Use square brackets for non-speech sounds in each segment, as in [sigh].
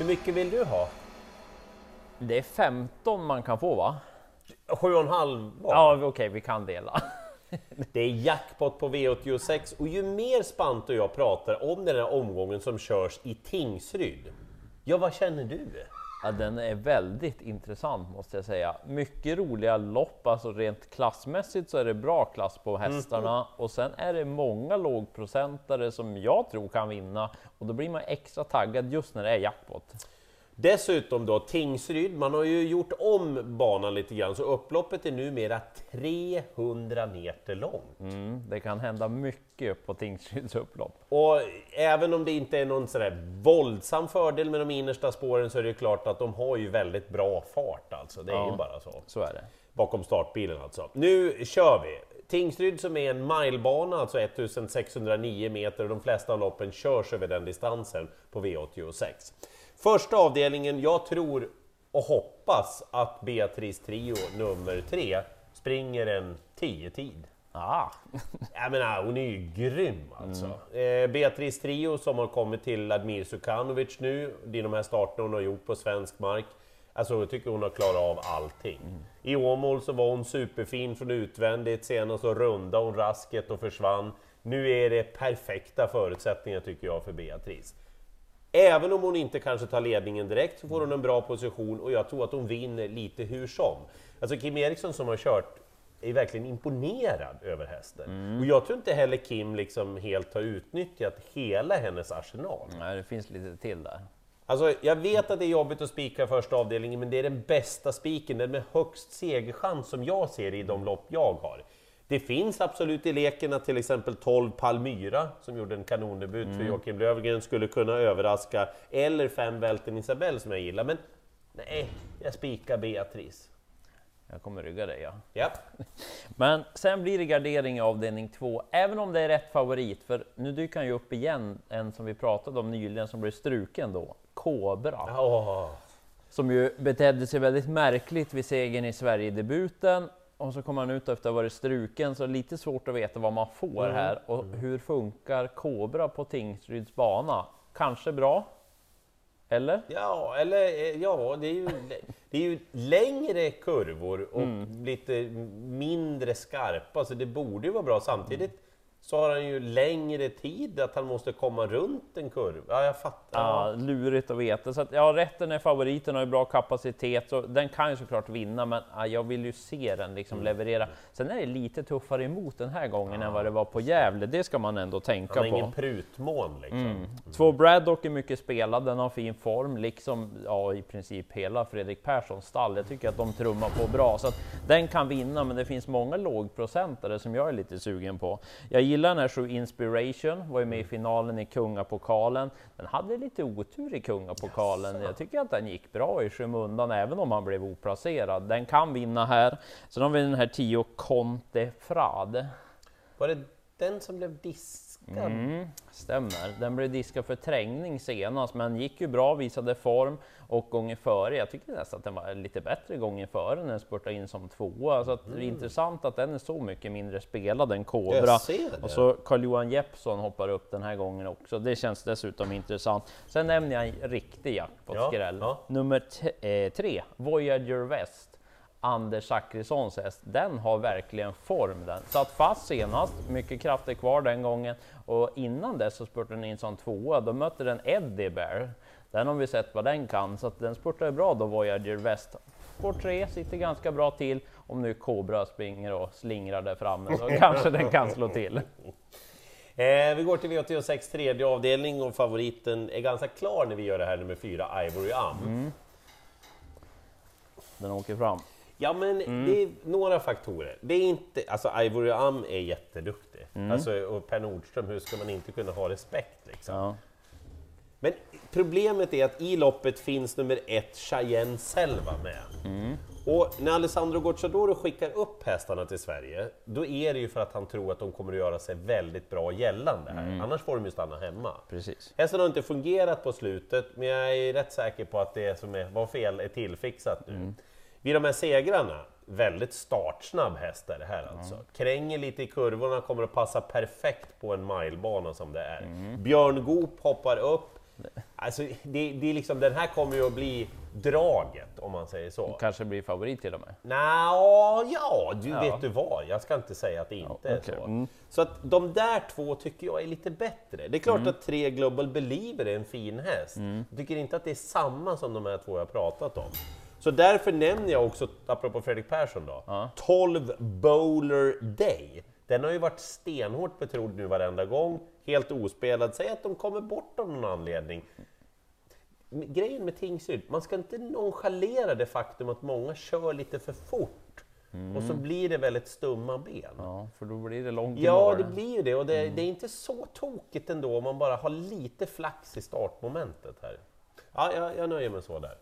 Hur mycket vill du ha? Det är 15 man kan få va? Sju och en halv var. Ja, okej, vi kan dela. [laughs] Det är jackpot på V86 och ju mer Spante och jag pratar om den här omgången som körs i Tingsryd. Ja, vad känner du? Ja, den är väldigt intressant måste jag säga. Mycket roliga lopp, alltså rent klassmässigt så är det bra klass på hästarna och sen är det många lågprocentare som jag tror kan vinna och då blir man extra taggad just när det är jackpot. Dessutom då Tingsryd, man har ju gjort om banan lite grann så upploppet är numera 300 meter långt. Mm, det kan hända mycket på Tingsryds upplopp. Och även om det inte är någon sådär våldsam fördel med de innersta spåren så är det klart att de har ju väldigt bra fart alltså. Det är Ja. ju bara så. Så är det. Bakom startbilen alltså. Nu kör vi! Tingsryd som är en milebana, alltså 1609 meter och de flesta av loppen körs över den distansen på V86. Första avdelningen, jag tror och hoppas att Beatrice Trio nummer 3 springer en 10-tid. Ah, [laughs] Jag menar, hon är ju grym alltså. Eh, Beatrice Trio som har kommit till Admir Sukanovic nu, det är de här starterna hon har gjort på svensk mark. Alltså jag tycker hon har klarat av allting. I Åmål så var hon superfin från utvändigt, senast så rundade hon rasket och försvann. Nu är det perfekta förutsättningar tycker jag för Beatrice. Även om hon inte kanske tar ledningen direkt så får hon en bra position och jag tror att hon vinner lite hur som. Alltså Kim Eriksson som har kört är verkligen imponerad över hästen. Och jag tror inte heller Kim liksom helt har utnyttjat hela hennes arsenal. nej, det finns lite till där. Alltså, jag vet att det är jobbigt att spika första avdelningen, men det är den bästa spiken, den med högst segerchans som jag ser i de lopp jag har. Det finns absolut i leken att till exempel 12 Palmyra, som gjorde en kanondebut för Joakim Löfgren, skulle kunna överraska, eller 5 Välten Isabelle som jag gillar, men nej, jag spikar Beatrice. Jag kommer rygga dig ja. Ja. [laughs] Men sen blir det gardering i avdelning två, även om det är rätt favorit, för nu dyker han ju upp igen, en som vi pratade om nyligen som blev struken då, Kobra. Åh. Som ju betedde sig väldigt märkligt vid segern i Sverigedebuten. Och så kommer han ut efter att ha varit struken, så lite svårt att veta vad man får här. Och hur funkar Kobra på Tingsryds bana? Kanske bra? Eller? Ja, eller eh, ja, det är ju, det är ju längre kurvor och lite mindre skarpa, så det borde ju vara bra. Samtidigt så har han ju längre tid att han måste komma runt en kurva. Ja, jag fattar. Ja, lurigt att veta. Så att, ja, rätten är favoriten, har ju bra kapacitet, så den kan ju såklart vinna, men ja, jag vill ju se den liksom leverera. Sen är det lite tuffare emot den här gången än vad det var på Gävle, det ska man ändå tänka Han har på. ingen prutmån liksom. Två Braddock är mycket spelad, den har fin form, liksom ja, i princip hela Fredrik Perssons stall. Jag tycker att de trummar på bra, så att den kan vinna, men det finns många lågprocentare som jag är lite sugen på. Jag den här Sju Inspiration, var ju med i finalen i Kungapokalen. Den hade lite otur i Kungapokalen. Jag tycker att den gick bra i skymundan, även om han blev oplacerad. Den kan vinna här. Sen har vi den här 10 Conte Frad. Var det den som blev diskad? Mm, stämmer. Den blev diskad för trängning senast, men gick ju bra, visade form och gången före. Jag tycker nästan att den var lite bättre gången före när den spurtade in som tvåa. Så att det är intressant att den är så mycket mindre spelad än Kobra. Det. Och så Carl-Johan Jeppsson hoppar upp den här gången också. Det känns dessutom intressant. Sen nämner jag en riktig jackpot-skräll. Ja, ja. Nummer eh, tre, Voyager West. Anders Zachrissons häst, den har verkligen form den. Satt fast senast, mycket krafter kvar den gången och innan dess så spurtade den in som tvåa, då mötte den Eddie Bear. Den har vi sett vad den kan, så att den spurtade bra då Voyager West. Spår 3 sitter ganska bra till, om nu Cobra springer och slingrar där framme så [laughs] kanske den kan slå till. Eh, vi går till V86 tredje avdelning och favoriten är ganska klar när vi gör det här nummer fyra, Ivory Am. Den åker fram. Ja, men det är några faktorer. Det är inte, alltså Ivory Am är jätteduktig. Alltså, och Per Nordström, hur ska man inte kunna ha respekt liksom? Ja. Men problemet är att i loppet finns nummer ett, Cheyenne Selva med. Och när Alessandro Gocciadoro skickar upp hästarna till Sverige, då är det ju för att han tror att de kommer att göra sig väldigt bra gällande här. Annars får de ju stanna hemma. Precis. Hästen har inte fungerat på slutet, men jag är rätt säker på att det som är, var fel är tillfixat nu. Vid de här segrarna, väldigt startsnabb häst är det här alltså. Kränger lite i kurvorna, kommer att passa perfekt på en milebana som det är. Björn Goop hoppar upp. Alltså, det, det är liksom, den här kommer ju att bli draget, om man säger så. Kanske blir favorit till och med. Nå, ja, du Ja. vet du vad, jag ska inte säga att det inte är okej. så. Mm. Så att de där två tycker jag är lite bättre. Det är klart att tre Global Believer är en fin häst. Jag tycker inte att det är samma som de här två jag pratat om. Så därför nämner jag också, apropå Fredrik Persson då, 12 Bowler Day. Den har ju varit stenhårt betrodd nu varenda gång, helt ospelad. Säg att de kommer bort av någon anledning. Grejen med Tingsryd, man ska inte nonchalera det faktum att många kör lite för fort. Och så blir det väldigt stumma ben. Ja, för då blir det långt Ja, det blir ju det. Och det, det är inte så tokigt ändå om man bara har lite flax i startmomentet här. Ja, jag, jag nöjer mig så där.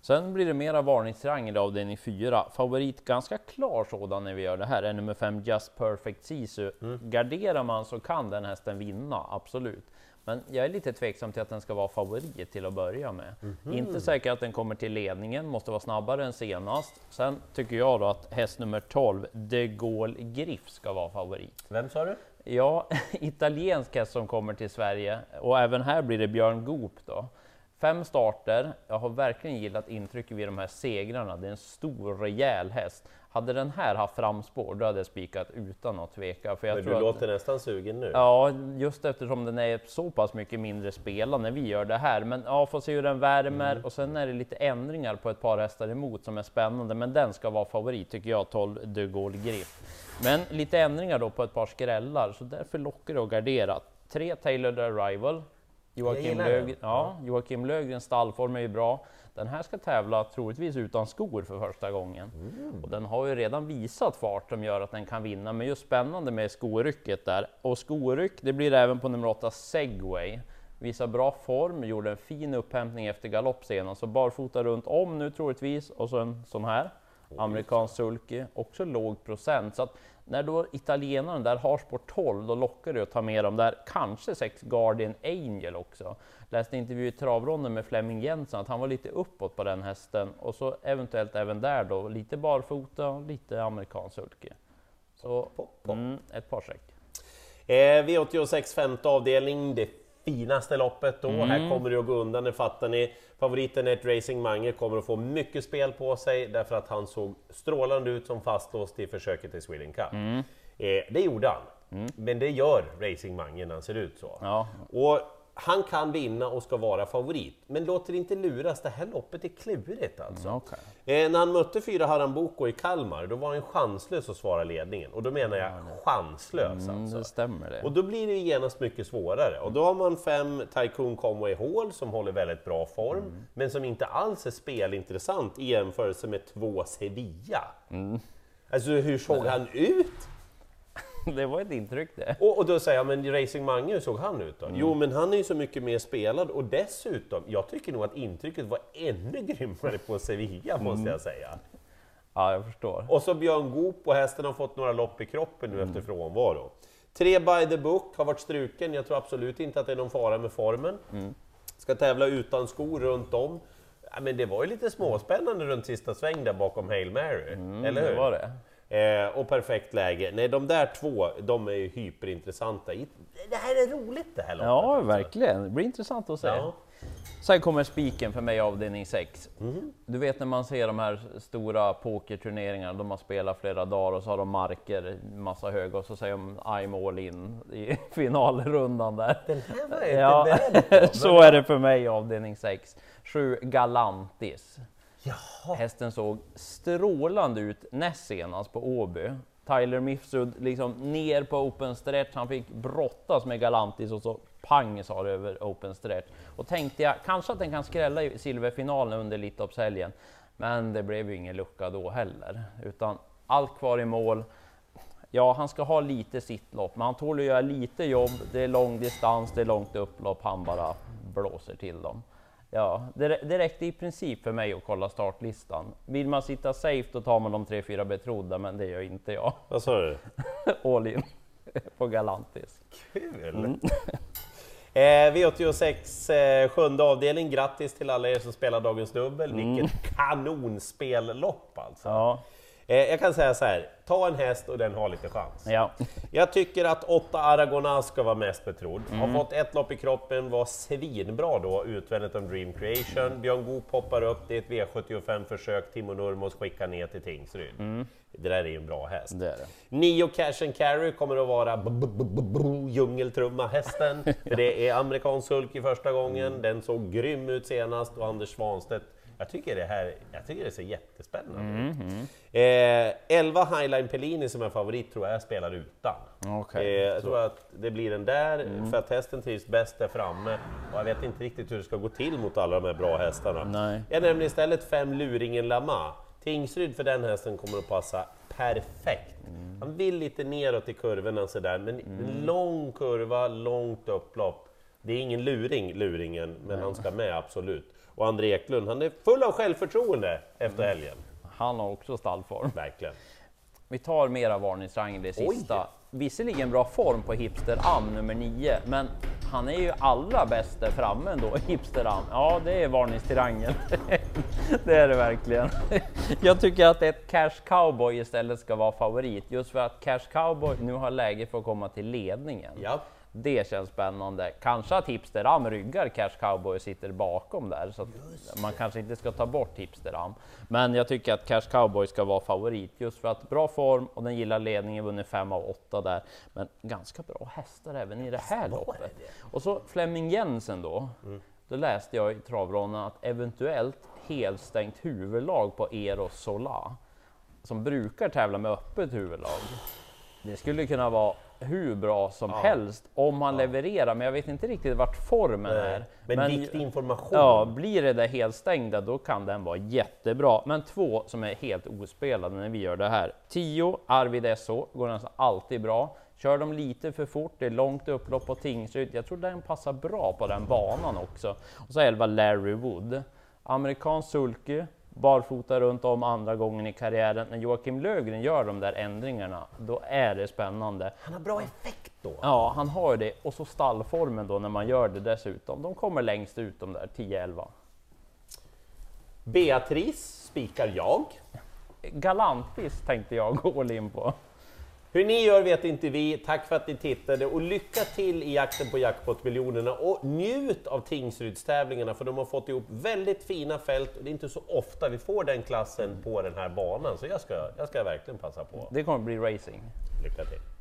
Sen blir det mera varningstriangel i avdelning 4. Favorit, ganska klar sådan när vi gör det här, är nummer 5 Just Perfect Sisu. Garderar man så kan den hästen vinna, absolut. Men jag är lite tveksam till att den ska vara favorit till att börja med. Inte säker att den kommer till ledningen, måste vara snabbare än senast. Sen tycker jag då att häst nummer 12, De Gaulle Griff, ska vara favorit. Vem sa du? Ja, [laughs] italiensk häst som kommer till Sverige och även här blir det Björn Goop då. Fem starter. Jag har verkligen gillat intrycket vid de här segrarna. Det är en stor rejäl häst. Hade den här haft framspår, då hade jag spikat utan att tveka. För jag Men tror du att, låter nästan sugen nu. Ja, just eftersom den är så pass mycket mindre spelad när vi gör det här. Men ja, får se hur den värmer Mm. och sen är det lite ändringar på ett par hästar emot som är spännande. Men den ska vara favorit tycker jag, 12 De Gaulle Griff. Men lite ändringar då på ett par skrällar, så därför lockar det att gardera. Tre Tailored Arrival. Joakim, Lög, ja, Joakim Löfgrens stallform är ju bra. Den här ska tävla troligtvis utan skor för första gången. Mm. Och den har ju redan visat fart som gör att den kan vinna, men just spännande med skorycket där. Och skoryck, det blir det även på nummer 8 Segway. Visar bra form, gjorde en fin upphämtning efter galopp senast, så barfota runt om nu troligtvis, och så en sån här. Amerikansk sulky, också låg procent. Så att när då italienaren där har sport 12, då lockar det att ta med dem där. Kanske sex Guardian Angel också. Läste intervju i travronden med Flemming Jensen att han var lite uppåt på den hästen och så eventuellt även där då lite barfota och lite amerikansk sulky. Så Pop, pop. mm, ett par streck. Eh, V86 femte avdelning, det finaste loppet då. Här kommer det att gå undan, det fattar ni. Favoriten ett Racing Mange kommer att få mycket spel på sig därför att han såg strålande ut som fastlåst i försöket i Sweden Cup. Eh, det gjorde han, men det gör Racing Mange när han ser ut så. Ja, Och han kan vinna och ska vara favorit, men låt er inte luras, det här loppet är klurigt alltså. okej. Eh, när han mötte fyra Haramboko i Kalmar, då var han chanslös att svara ledningen. Och då menar jag chanslös Mm, alltså. det stämmer det. Och då blir det ju genast mycket svårare. Och då har man fem Tycoon Conway Hall som håller väldigt bra form, Mm. men som inte alls är spelintressant i jämförelse med två Sevilla. Mm. Alltså hur såg han ut? [laughs] Det var ett intryck det. Och, och då säger jag, men Racing Mange, hur såg han ut då? Mm. Jo, men han är ju så mycket mer spelad och dessutom, jag tycker nog att intrycket var ännu [laughs] grymmare på Sevilla, Mm. måste jag säga. Ja, jag förstår. Och så Björn Goop och hästen har fått några lopp i kroppen nu Mm. efter frånvaro. Tre by the book har varit struken, jag tror absolut inte att det är någon fara med formen. Mm. Ska tävla utan skor runt om. Ja, men det var ju lite småspännande runt sista sväng där bakom Hail Mary, eller hur? Mm, Det var det. Eh, och perfekt läge. Nej, de där två, de är ju hyperintressanta. Det här är roligt det här loppet. Ja, alltså. verkligen. Det blir intressant att se. Ja. Sen kommer spiken för mig avdelning 6. Mhm. Du vet när man ser de här stora pokerturneringarna, de har spelat flera dagar och så har de marker, massa höga och så säger de I'm all in i [laughs] finalrundan där. Den här var inte Ja, [laughs] så är det för mig avdelning 6. 7 Galantis. Jaha. Hästen såg strålande ut näst senast på Åby. Tyler Mifsud liksom ner på open stretch, han fick brottas med Galantis och så pang sa det över open stretch. Och tänkte jag kanske att den kan skrälla i silverfinalen under Elitloppshelgen. Men det blev ju ingen lucka då heller, utan allt kvar i mål. Ja, han ska ha lite sitt lopp, men han tål att göra lite jobb. Det är lång distans, det är långt upplopp, han bara blåser till dem. Ja, det, det räckte i princip för mig att kolla startlistan. Vill man sitta safe då tar man de 3-4 betrodda, men det gör inte jag. Vad sa du? [laughs] All in på Galantis. Kul! Mm. [laughs] Eh, V86 eh, sjunde avdelning, grattis till alla er som spelar dagens dubbel. Vilket kanonspellopp alltså! Mm. Ja, jag kan säga så här, ta en häst och den har lite chans. Ja. Jag tycker att 8 Aragonas ska vara mest betrodd. Har Mm. fått ett lopp i kroppen, var svinbra då utvändigt om Dream Creation. Björn Goop poppar upp, det är ett V75-försök, Timo Nurmos skickar ner till Tingsryd. Det där är ju en bra häst. Mm. Det det. Nio Cash and Carry kommer att vara djungeltrumma-hästen. [laughs] Det är amerikansk sulky första gången, den såg grym ut senast och Anders Svanstedt jag tycker det här jag tycker det ser jättespännande ut. Eh, 11 Highline Pellini som är favorit tror jag spelar utan. Okej. Eh, jag tror att det blir den där, för att hästen trivs bäst där framme. Och jag vet inte riktigt hur det ska gå till mot alla de här bra hästarna. Nej. Jag nämner istället fem Luringen Lama. Tingsryd för den hästen kommer att passa perfekt. Han vill lite neråt i kurvorna sådär, men en lång kurva, långt upplopp. Det är ingen luring, luringen, men han ska med absolut. Och André Eklund, han är full av självförtroende efter helgen. Han har också stallform. Verkligen. Vi tar mera varningstriangel det sista. Visserligen bra form på Hipster Am nummer 9, men han är ju allra bäst där framme ändå, Hipster Am. Ja, det är varningstriangel. [laughs] det är det verkligen. Jag tycker att ett Cash Cowboy istället ska vara favorit, just för att Cash Cowboy nu har läge för att komma till ledningen. Ja. Det känns spännande. Kanske att Hipster Am ryggar Cash Cowboy och sitter bakom där, så att man kanske inte ska ta bort Hipster Am. Men jag tycker att Cash Cowboy ska vara favorit just för att bra form och den gillar ledningen, vunnit 5 av 8 där. Men ganska bra hästar även i det här loppet. Och så Flemming Jensen då. Då läste jag i travronden att eventuellt helstängt huvudlag på Eros Sola som brukar tävla med öppet huvudlag. Det skulle kunna vara hur bra som helst om han levererar, men jag vet inte riktigt vart formen är. Men, viktig information. Ja, blir det där helstängda då kan den vara jättebra. Men två som är helt ospelade när vi gör det här. 10 Arvid SO går nästan alltid bra. Kör de lite för fort, det är långt upplopp på Tingsryd. Jag tror den passar bra på den banan också. Och så 11 Larry Wood. Amerikansk sulky, barfota runt om andra gången i karriären. När Joakim Lögren gör de där ändringarna, då är det spännande. Han har bra effekt då. Ja, han har det. Och så stallformen då när man gör det dessutom. De kommer längst ut de där 10-11. Beatrice spikar jag. Galantvis tänkte jag [laughs] gå in på. Hur ni gör vet inte vi. Tack för att ni tittade och lycka till i jakten på jackpot-miljonerna och njut av Tingsrydstävlingarna för de har fått ihop väldigt fina fält och det är inte så ofta vi får den klassen på den här banan så jag ska, jag ska verkligen passa på. Det kommer bli racing. Lycka till!